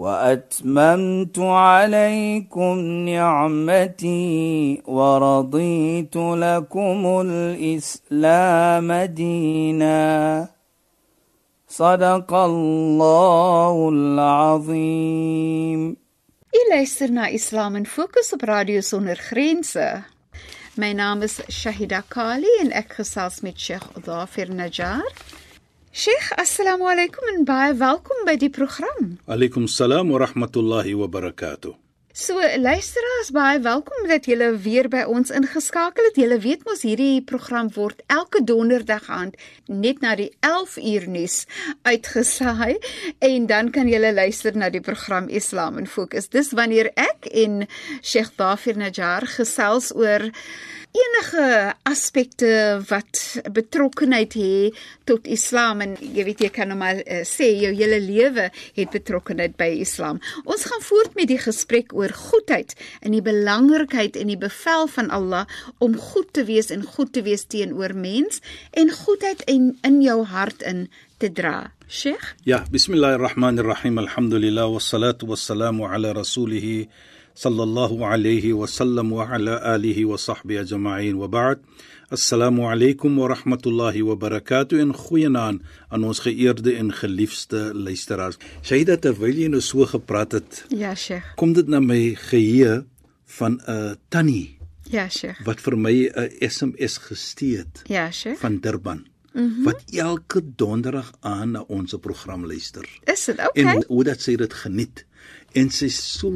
وأتممت عليكم نعمتي ورضيت لكم الإسلام دينا. صدق الله العظيم. إلى إليسرنا إسلام فوكس براديو سونر خرينسة My name is Shahida Kali and ek gesels met Sheikh Dhafir Najjar. Sheikh, assalamu alaykum en baie welkom by die program. Alaykum salaam wa rahmatullahi wa barakatuh. So luisteraars, baie welkom dat julle weer by ons ingeskakel het. Julle weet mos hierdie program word elke donderdag aand net na die 11 uur nuus uitgesaai en dan kan julle luister na die program Islam in Fokus. Dis wanneer ek en Sheikh Dafir Najjar gesels oor enige aspekte wat betrokkenheid het tot Islam en jy weet jy kan nou maar uh, sê jou hele lewe het betrokkenheid by Islam. Ons gaan voort met die gesprek oor goedheid en die belangrikheid en die bevel van Allah om goed te wees en goed te wees teenoor mens en goedheid in in jou hart in te dra. Sheikh? Ja, bismillahirrahmanirrahim. Alhamdulillah wassalatu wassalamu ala rasulih sallallahu alayhi wa sallam wa ala alihi wa sahbihi ajma'in wa ba'd. Assalamu alaykum wa rahmatullahi wa barakatuh en goeienaand aan ons geëerde en geliefde luisteraars. Shaida terwyl jy nou so gepraat het, Ja, Sheikh. kom dit na my geheue van 'n uh, tannie Ja, Sheikh. wat vir my 'n uh, SMS gestuur het Ja, Sheikh. van Durban. Mm -hmm. wat elke donderdag aan na ons program luister. Is dit okay? En hoe dat sy dit geniet. En sy is so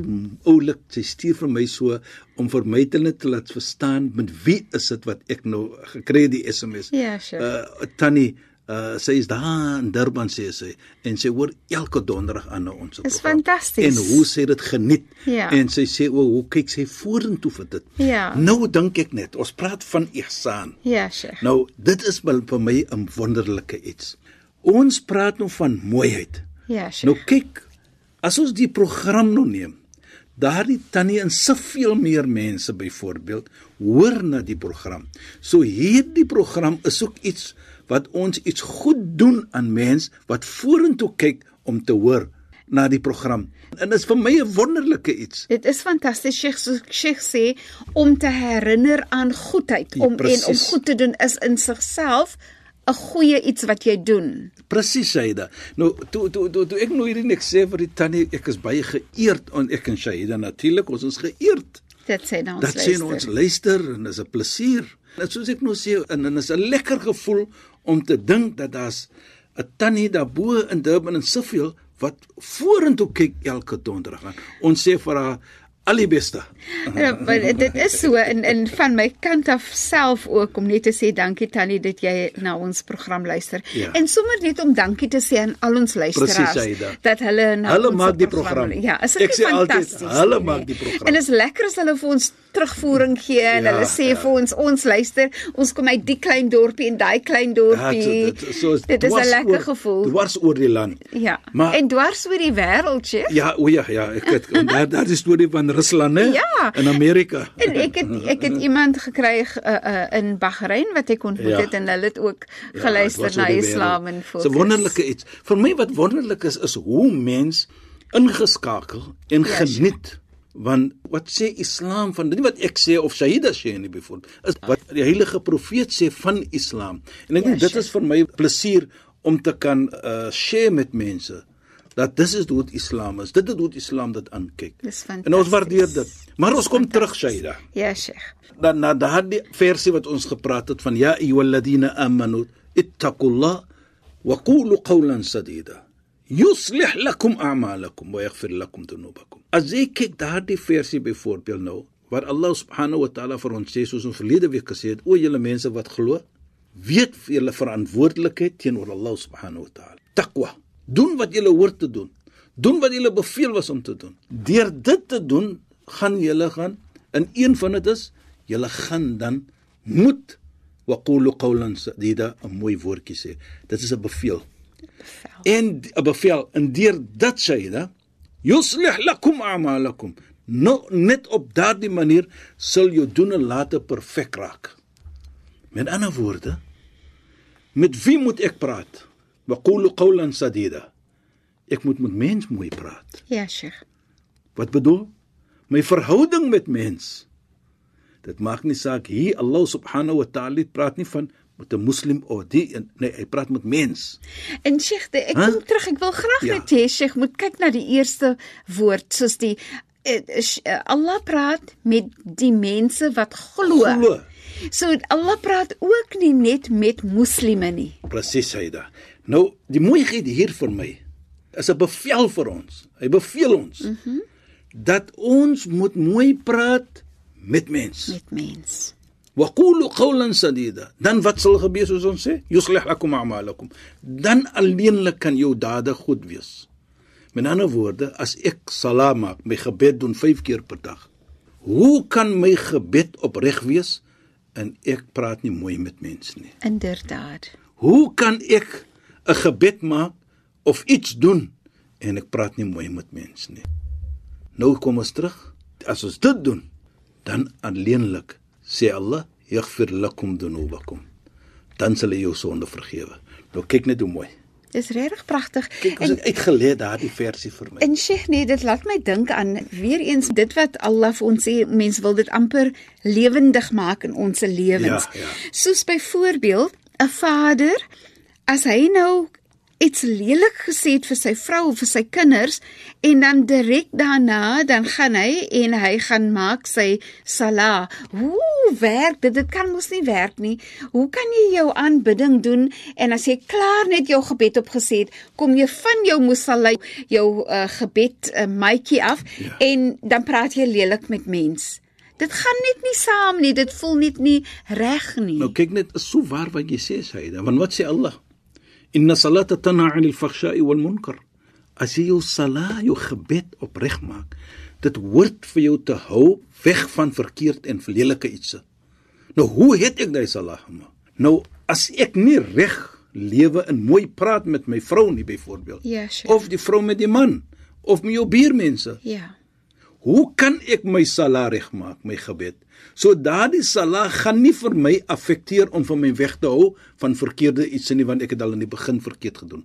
oulik, sy stuur vir my so om vir my te net laat verstaan met wie is dit wat ek nou gekry het die SMS. Ja, Sheikh. Uh Tannie, uh sy is daar in Durban sê sy en sy hoor elke donderdag aan na ons Is program. fantasties. En hoe sy dit geniet. Ja. En sy sê o, hoe kyk sy vorentoe vir dit. Ja. Nou dink ek net, ons praat van ihsan. Ja, Sheikh. Nou, dit is wel vir my 'n wonderlike iets. Ons praat nou van mooiheid. Ja, Sheikh. Nou kyk, as ons die program nou neem, daardie tannie en soveel meer mense byvoorbeeld hoor na die program. So hierdie program is ook iets wat ons iets goed doen aan mens wat vorentoe kyk om te hoor na die program. En dit is vir my 'n wonderlike iets. Dit is fantasties Sheikh so Sheikh sê om te herinner aan goedheid Ja, om en om goed te doen is in sigself 'n goeie iets wat jy doen. Presies Shaida. Nou toe toe toe, toe ek nou hierdie net sê vir die tannie, ek is baie geëerd en ek en Shaida natuurlik, ons is geëerd. Dit sê dan ons Dat sien ons luister en dis 'n plesier. Net soos ek nou sê en en is 'n lekker gevoel om te dink dat daar's 'n tannie daarbo in Durban en soveel wat vorentoe kyk elke donderdag aan. Ons sê vir haar al die beste. Ja, maar dit is so in in van my kant af self ook om net te sê dankie Tannie dat jy na ons program luister. Ja. En sommer net om dankie te sê aan al ons luisteraars Aida. dat hulle na Hulle maak die program. Ja, is dit fantasties? hulle nie? maak die program. En is lekker as hulle vir ons terugvoering gee en Ja, hulle sê ja. vir ons ons luister, ons kom uit die klein dorpie en daai klein dorpie. dit- so is dit is 'n lekker oor- gevoel. Dwars oor die land. Ja. Maar en dwars oor die wêreld, Sheikh. Ja, o ja, ja, ek het en daar daar is storie van Rusland, hè? Ja. In Amerika. En ek het ek het iemand gekry uh, uh, in Bahrein wat ek ontmoet Ja. het en hulle het ook Ja, geluister dit was na die Islam en fokus. 'n wonderlike iets. Vir my wat wonderlik is is hoe mens ingeskakel en Ja, geniet want wat sê Islam van nie wat ek sê of Shahida sê nie byvoorbeeld is wat die heilige profeet sê van Islam. En ek Ja, dink dit sure. is vir my plesier om te kan uh share met mense dat dis is hoe Islam is. Dit is hoe Islam dit aankyk. En ons waardeer dit. Maar ons kom terug Shahida. Ja, Sheikh. dan na daardie versie wat ons gepraat het van ja ayyuhalladhina amanu ittaqullah wa qulu qawlan sadida yuslih lakum a'malakum wa yaghfir lakum dhunubakum as jy kyk daardie versie byvoorbeeld nou waar Allah subhanahu wa ta'ala vir ons sê soos ons verlede week gesê het o julle mense wat glo weet julle verantwoordelikheid teenoor Allah subhanahu wa ta'ala taqwa doen wat julle hoort te doen doen wat julle beveel was om te doen deur dit te doen gaan julle gaan in een van dit is julle gaan dan moet waqulu qawlan sadida 'n mooi woordjie sê. Dit is 'n beveel. En 'n bevel en deur dit sê hy, yuslih lakum a'malakum. No net op daardie manier sal jou doen en late perfek raak. Met ander woorde, met wie moet ek praat? Waqulu qawlan sadida. Ek moet met mens mooi praat. Ja, Sheikh. Wat bedoel? My verhouding met mens. Dit maak nie saak hier Allah subhanahu wa ta'ala praat nie van met 'n moslim of die nee, hy praat met mens. En Sheikh, ek Huh? kom terug. Ek wil graag Ja. net hê Sheikh moet kyk na die eerste woord soos die eh, sh- eh, Allah praat met die mense wat glo. Glo. So Allah praat ook nie net met moslime nie. Presies hy da. Nou, die mooiheid hier vir my is 'n bevel vir ons. Hy beveel ons mm -hmm. dat ons moet mooi praat met mens. Met mens. Waqulu qawlan sadida. Dan wat sal gebeur soos ons sê? Yuslih lakum a'malakum. Dan alleenlik kan jou dade goed wees. Met ander woorde, as ek salat maak, my gebed doen 5 keer per dag. Hoe kan my gebed opreg wees en ek praat nie mooi met mense nie? Inderdaad. Hoe kan ek 'n gebed maak of iets doen en ek praat nie mooi met mense nie? Nou kom ons terug. As ons dit doen, dan alleenlik sê Allah, "Yaghfir lakum dhunubakum." Dan sal hy jou sonde vergewe. Nou kyk net hoe mooi. Dis regtig pragtig. Kyk, ons het uitgeleer daardie versie vir my. En Sheikh, nee, dit laat my dink aan weer eens dit wat Allah vir ons sê, mense wil dit amper lewendig maak in ons lewens. Ja, ja. Soos byvoorbeeld 'n vader as hy nou iets lelik gesê het vir sy vrou of vir sy kinders en dan direk daarna dan gaan hy en hy gaan maak sy sala. Hoe werk dit? Dit kan mos nie werk nie. Hoe kan jy jou aanbidding doen en as jy klaar net jou gebed opgesê het, kom jy van jou musalla jou uh, gebed uh, maatjie af Ja. en dan praat jy lelik met mens. Dit gaan net nie saam nie. Dit voel net nie reg nie. Nou kyk net, is so waar wat jy sê, Saida. Want wat sê Allah? Inna salata tanha 'anil fakhsha'i wal munkar. As jy jou salat, jou gebed opreg maak, dit hoort vir jou te hou weg van verkeerd en lelike ietsie. Nou hoe het ek daai salat gemaak? Nou as ek nie reg lewe en mooi praat met my vrou nie byvoorbeeld Ja, Sheikh. of die vrou met die man of met jou buurmense Ja. Hoe kan ek my sala regmaak, my gebed? So daardie sala gaan nie vir my affekteer om van my weg te hou van verkeerde iets nie want ek het al in die begin verkeerd gedoen.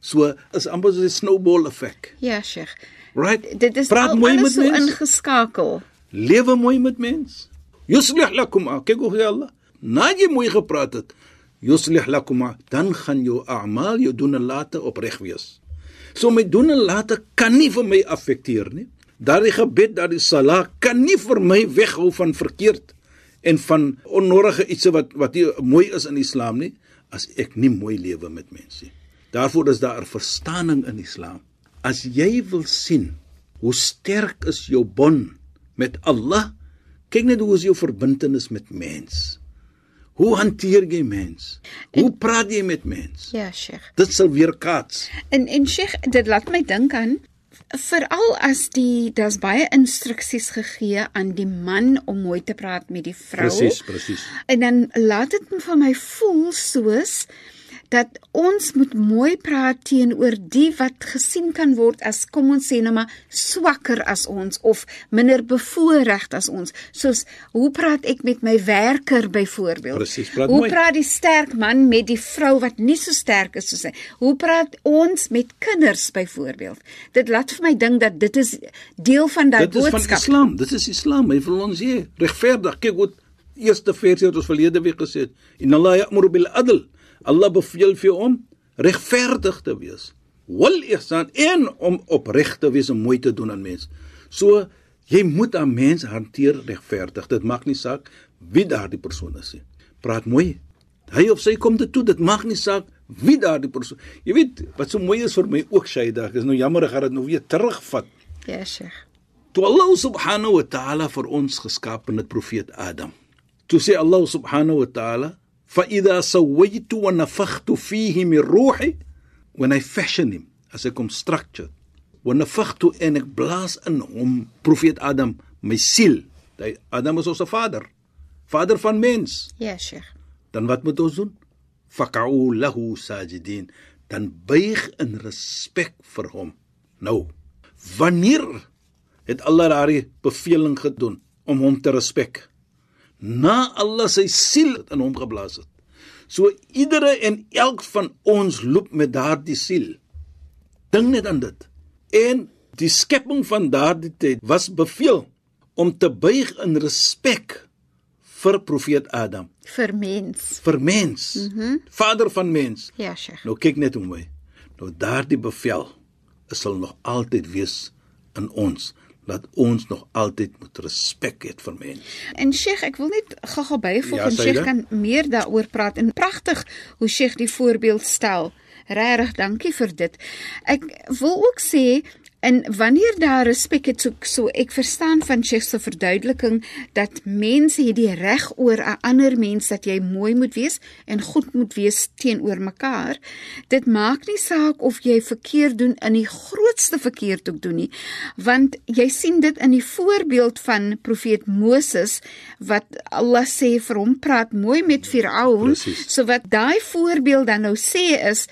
So is amper so 'n snowball effek. Ja, Sheikh. Right? Dit is Praat al, mooi met so mense. ingeskakel. Lewe mooi met mens. Yuslih lakum a- kyk hoe Allah. Na jy mooi gepraat het, yuslih lakum a- dan gaan jou a'mal, jou doen en late opreg wees. So my doen en late kan nie vir my affekteer nie. Daardie gebed, daardie salat kan nie vir my weghou van verkeerd en van onnodige iets wat wat nie mooi is in Islam nie as ek nie mooi lewe met mense nie. Daarvoor is daar 'n verstaaning in Islam. As jy wil sien hoe sterk is jou bond met Allah, kyk net hoe is jou verbintenis met mens. Hoe hanteer jy mens? Hoe praat jy met mens? Ja, Sheikh. Dit sal weer kaats. En en Sheikh, dit laat my dink aan veral as die daar's baie instruksies gegee aan die man om mooi te praat met die vrou. Presies, presies. En dan laat dit vir my voel soos dat ons moet mooi praat teenoor die wat gesien kan word as kom ons sê nou maar swakker as ons of minder bevoorreg as ons. Soos hoe praat ek met my werker byvoorbeeld? Presies, praat hoe mooi. praat die sterk man met die vrou wat nie so sterk is soos hy? Hoe praat ons met kinders byvoorbeeld? Dit laat vir my dink dat dit is deel van daai Dit is van boodskap. Islam. Dit is Islam. Hy wil ons hê regverdig. Kyk wat eerste versie wat ons verlede week gesê het. Inna Allah ya'muru bil adl. Allah beveel vir jou om regverdig te wees. Wal ihsan en om opreg te wees en mooi te doen aan mense. So jy moet aan mense hanteer regverdig. Dit maak nie saak wie daardie persoon is nie. Praat mooi. Hy of sy kom dit toe, dit maak nie saak wie daardie persoon. Jy weet wat so mooi is vir my ook Shaida, is nou jammer ek gaan dit nou weer terugvat. Ja, Sheikh. Toe Allah subhanahu wa ta'ala vir ons geskaap het profeet Adam. Toe sê Allah subhanahu wa ta'ala, "Fa idha sawaytu wa nafakhtu fihi min ruhi" when I fashion him as ek hom structure. Wa nafakhtu en ek blaas in hom profeet Adam my siel. Hy Adam is ons vader. vader van mens. Ja, Sheikh. Dan wat moet ons doen? Faq'u lahu sajidin. Dan buig in respek vir hom. Nou, wanneer het Allah daardie beveling gedoen om hom te respek? Na Allah sy siel in hom geblaas het. So iedere en elk van ons loop met daardie siel. Dink net aan dit. En die skepping van daardie tyd was beveel om te buig in respek vir profeet Adam, Vir mens. vir mens, mm -hmm. vader van mens. Ja, Sheikh. Nou kyk net hoe my. Nou daardie bevel is sal nog altyd wees in ons dat ons nog altyd moet respek hê vir mense. En Sheikh, ek wil net gou-gou byvoeg Ja, en? Sheikh kan meer daaroor praat en pragtig hoe Sheikh die voorbeeld stel. Regtig, dankie vir dit. Ek wil ook sê en wanneer daar respek het so, so ek verstaan van Sheikh se verduideliking dat mense het die reg oor 'n ander mens dat jy mooi moet wees en goed moet wees teenoor mekaar. Dit maak nie saak of jy verkeerd doen in die grootste verkeerd ook doen nie, want jy sien dit in die voorbeeld van profeet Moses wat Allah sê vir hom praat mooi met Firaun. So wat daai voorbeeld dan nou sê is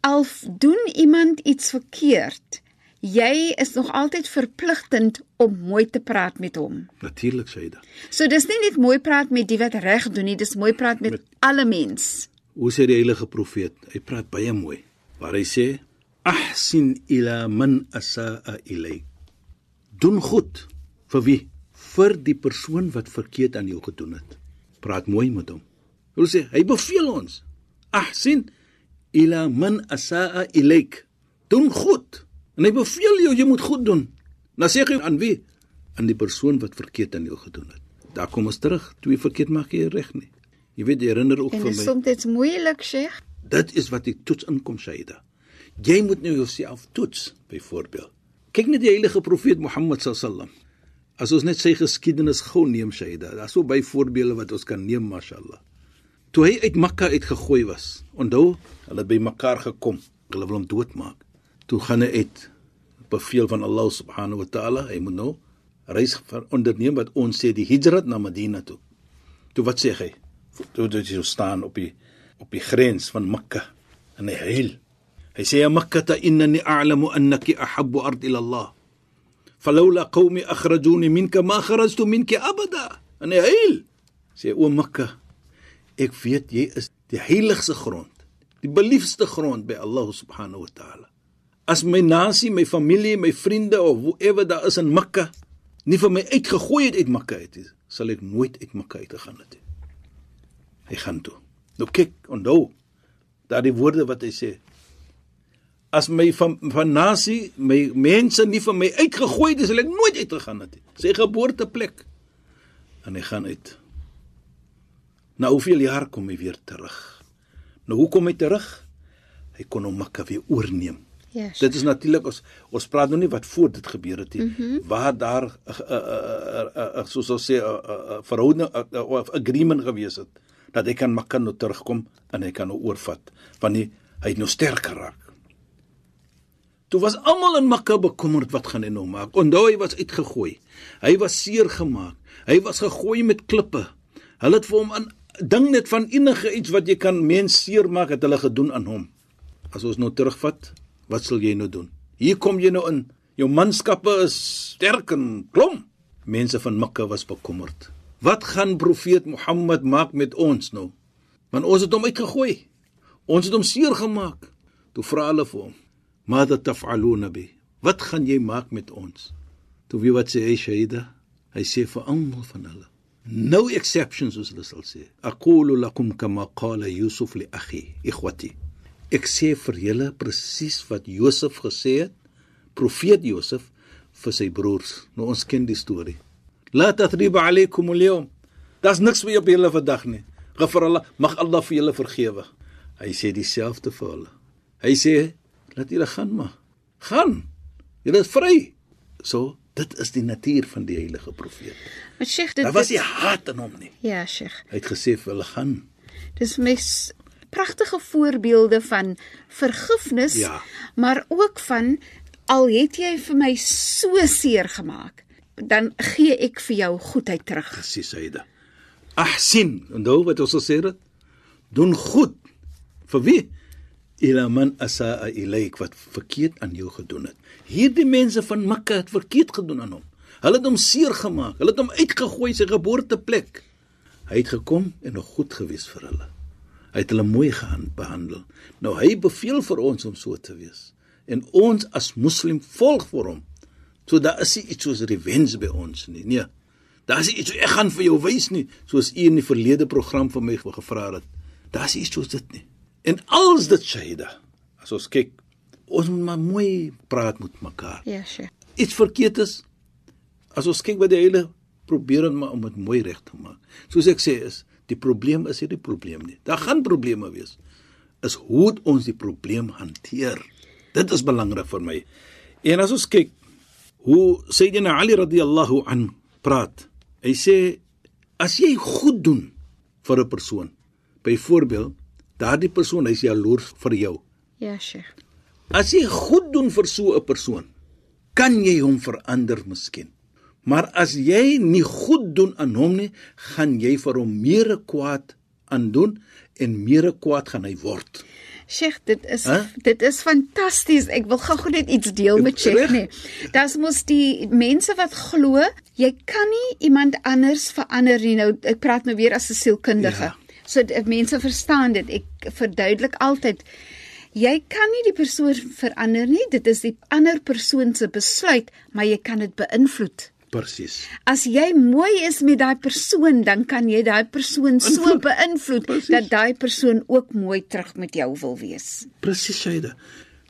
al doen iemand iets verkeerd, jy is nog altyd verpligtend om mooi te praat met hom. Natuurlik hy dit. So dis nie net mooi praat met die wat reg doen nie, dis mooi praat met, met alle mens. Hoe sê die heilige profeet? Hy praat baie mooi. Waar hy sê: "Ahsin ila man asaa ilayk." Doen goed vir wie? Vir die persoon wat verkeerd aan jou gedoen het. Praat mooi met hom. Hoe sê hy beveel ons: "Ahsin ila man asaa ilayk." Doen goed. En hy beveel jou jy moet goed doen. Nou sê hy aan wie? Aan die persoon wat verkeerd aan jou gedoen het. Daar kom ons terug. Twee verkeerd maak jy reg nie. Jy weet, jy herinner ook En vir my. soms dit moeilik, Sheikh. Dit is wat die toets inkom Shaida. Jy moet nou jouself toets byvoorbeeld. Kyk net die heilige profeet Mohammed sallam. As ons net sy geskiedenis gou neem Shaida, daar's so baie voorbeelde wat ons kan neem mashallah. Toe hy uit Mekka uitgegooi was, onthou, hulle het by mekaar gekom, hulle wil hom doodmaak. Toe gaan hy uit beveel van Allah subhanahu wa taala, hy moet nou reis onderneem wat ons sê die hijrat na Madina toe. Toe wat sê hy? Toe dit jy staan op die op die grens van Mekka en hy huil. Hy sê ya Mekka innani a'lamu annaki ahabbu ard ila Allah. Falawla qaumi akhrajuni minka ma kharajtu minki abada. En hy huil. Sê o Mekka, ek weet jy is die heiligste grond, die beliefste grond by Allah subhanahu wa ta'ala. As my nasie, my familie, my vriende of whoever daar is in Mekka nie vir my uitgegooi het uit Mekka uit, nie, sal ek nooit uit Mekka uit gegaan het nie. Hy gaan toe. Nou kyk, onthou daardie woorde wat hy sê. As my van van nasie, my mense nie vir my uitgegooi het, sal ek nooit uitgegaan het nie. Sy geboorteplek. En hy gaan uit. Na hoeveel jaar kom hy weer terug? Nou hoe kom hy terug? Hy kon hom Mekka weer oorneem. Ja. Dit is natuurlik ons ons praat nou nie wat voor dit gebeur het nie. Mm -hmm. Waar daar 'n uh, uh, uh, soos ons sê 'n uh, uh, verhouding uh, uh, of agreement gewees het dat hy kan Mekka nou terugkom en hy kan nou oorvat want hy, hy het nou sterk geraak. Toe was almal in Mekka bekommerd wat gaan hy nou maak. Onthou hy was uitgegooi. Hy was seer gemaak. Hy was gegooi met klippe. Hulle het vir hom aan ding net van enige iets wat jy kan mens seer maak het hulle gedoen aan hom. As ons nou terugvat, wat sal jy nou doen? Hier kom jy nou in. Jou manskappe is sterk en klom. Mense van Mekka was bekommerd. Wat gaan profeet Mohammed maak met ons nou? Want ons het hom uitgegooi. Ons het hom seer gemaak. Toe vra hulle vir hom: "Mada taf'aluna bi?" Wat gaan jy maak met ons? Toe wie wat sê hy Shaida? Hy sê vir almal van hulle. No exceptions soos hulle sal sê. Aqulu lakum kama qala Yusuf li akhi, ikhwati. Ek sê vir julle presies wat Josef gesê het, profeet Josef vir sy broers. Nou ons ken die storie. La tathriba alaykum al-yawm. Daar's niks vir julle vandag nie. Ghafar Allah, mag Allah vir julle vergewe. Hy sê dieselfde vir hulle. Hy sê laat julle gaan maar. Gaan. Julle is vry. So, dit is die natuur van die heilige profeet. Maar Sheikh, dit Daar was nie haat in hom nie. Ja, Sheikh. Hy het gesê vir hulle gaan. Dis mes pragtige voorbeelde van vergifnis, Ja. maar ook van al het jy vir my so seer gemaak, dan gee ek vir jou goedheid terug. Presies, Saida. Ahsin, onthou wat ons gesê het? Doen goed. Vir wie? Ila man asaa ilayk wat verkeerd aan jou gedoen het. Hierdie mense van Mekka het verkeerd gedoen aan hom. Hulle het hom seer gemaak. Hulle het hom uitgegooi sy geboorteplek. Hy het gekom en nog goed gewees vir hulle. Hy het hulle mooi behandel. Nou hy beveel vir ons om so te wees. En ons as moslim volg vir hom. So daar is iets soos revenge by ons nie. Nee. Daar is iets ek gaan vir jou wys nie, soos u in die verlede program vir my gevra het. Daar is iets soos dit nie. En als dit Shahida. As ons kyk, ons moet maar mooi praat met mekaar. Ja, Sheikh. Iets verkeerd is as ons kyk wat die hele probeer om om dit mooi reg te maak. Soos ek sê is, die probleem is nie die probleem nie. Daar gaan probleme wees. Is hoe ons die probleem hanteer. Dit is belangrik vir my. En as ons kyk hoe Sayyidina Ali radhiyallahu an praat. Hy sê as jy goed doen vir 'n persoon, byvoorbeeld daardie persoon hy's jaloers vir jou. Ja, Sheikh. As jy goed doen vir so 'n persoon, kan jy hom verander miskien. Maar as jy nie goed doen aan hom nie, gaan jy vir hom meer kwaad aandoen en meer kwaad gaan hy word. Sheikh, dit is Huh? dit is fantasties. Ek wil gou-gou net iets deel met Sheikh nie. Dis mos die mense wat glo jy kan nie iemand anders verander nie. Nou ek praat nou weer as 'n sielkundige. Ja. So mense verstaan dit. Ek verduidelik altyd jy kan nie die persoon verander nie. Dit is die ander persoon se besluit, maar jy kan dit beïnvloed. Presies. As jy mooi is met daai persoon, dan kan jy daai persoon so Invloed. beïnvloed Presies. dat daai persoon ook mooi terug met jou wil wees. Presies, Shaida.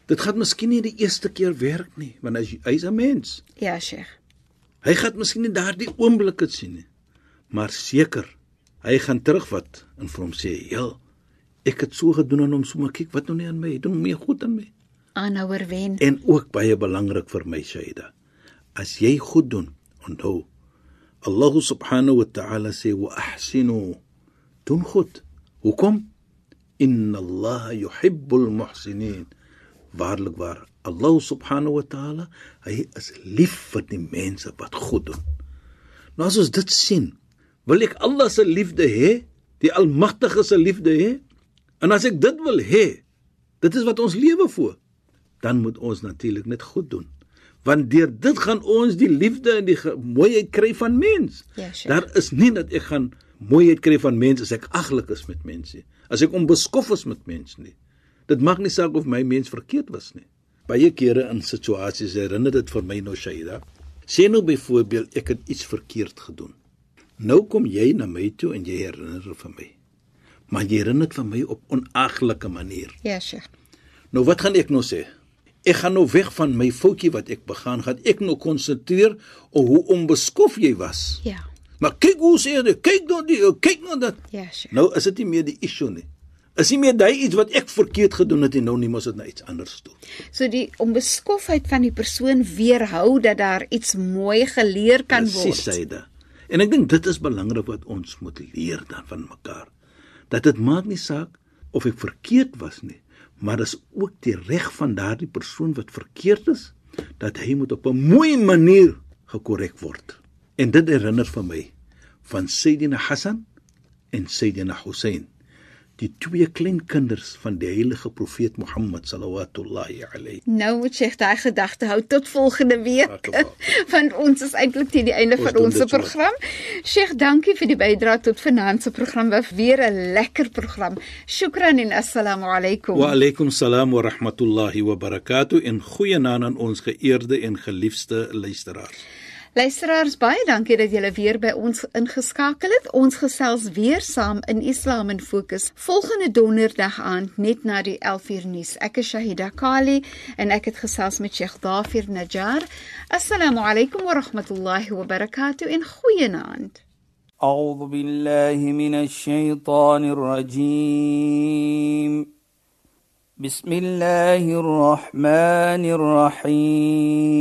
Dit gaan miskien nie die eerste keer werk nie, want jy- hy's 'n mens. Ja, Sheikh. Hy gaan miskien nie daardie oomblik dit sien nie. Maar seker, hy gaan terugvat en vir hom sê, "Ja, ek het so gedoen aan hom, so maar kyk wat nou nie aan my, doen meer goed aan my." Aanhouer wen. En ook baie belangrik vir my, Shaida. As jy goed doen, onthou, Allah subhanahu wa ta'ala sê, "Wa ahsinu." Doen goed. Hoekom? Inna Allah yuhibbul muhsinin. Waarlik waar, Allah subhanahu wa ta'ala, hy is lief vir die mense wat goed doen. Nou as ons dit sien, wil ek Allah se liefde hê, die Almagtige se liefde hê. En as ek dit wil hê, dit is wat ons lewe voor, dan moet ons natuurlik net goed doen. Want deur dit gaan ons die liefde en die mooiheid kry van mens. Ja, Sheikh. Daar is nie dat ek gaan mooiheid kry van mense as ek aglik is met mense. As ek onbeskof is met mense nie. Dit maak nie saak of my mens verkeerd was nie. Baie kere in situasies herinner dit vir my nou Shaida. Sê nou byvoorbeeld ek het iets verkeerd gedoen. Nou kom jy na my toe en jy herinner vir my. Maar jy herinner dit vir my op onaglike manier. Ja, Sheikh. Nou wat gaan ek nou sê? Ek gaan nou weg van my foutjie wat ek begaan, gaan ek nou konsentreer op hoe onbeskof jy was. Ja. Maar kyk hoe sê jy, kyk nou die, kyk nou dat. Ja, Sheikh. Nou is dit nie meer die issue nie. Is nie meer daai iets wat ek verkeerd gedoen het en nou nie mos dit na iets anders toe. So die onbeskofheid van die persoon weerhou dat daar iets mooi geleer kan Presies word. syde. En ek dink dit is belangrik wat ons moet leer dan van mekaar. Dat dit maak nie saak of ek verkeerd was nie, maar dis ook die reg van daardie persoon wat verkeerd is dat hy moet op 'n mooi manier gekorrek word. En dit herinner vir my van Sayyidina Hassan en Sayyidina Hussein, die twee klein kinders van die heilige profeet Mohammed sallallahu alayhi. Nou moet Sheikh daai gedagte hou tot volgende week. Barakallah. Want ons is eintlik teen die einde Ons van ons dit so. program. Sheikh, dankie vir die bydrae tot vanaand se program. Was weer 'n lekker program. Shukran en assalamu alaykum. Wa alaykum salaam wa rahmatullahi wa barakatuh en goeienaand aan ons geëerde en geliefde luisteraars. Luisteraars, baie dankie dat julle weer by ons ingeskakel het. Ons gesels weer saam in Islam in Fokus volgende donderdag aand net na die 11uur nuus. Ek is Shahida Kali en ek het gesels met Sheikh Dafir Najjar. Assalamu alaykum wa rahmatullahi wa barakatuh en goeienaand. أعوذ بالله من الشيطان الرجيم بسم الله الرحمن الرحيم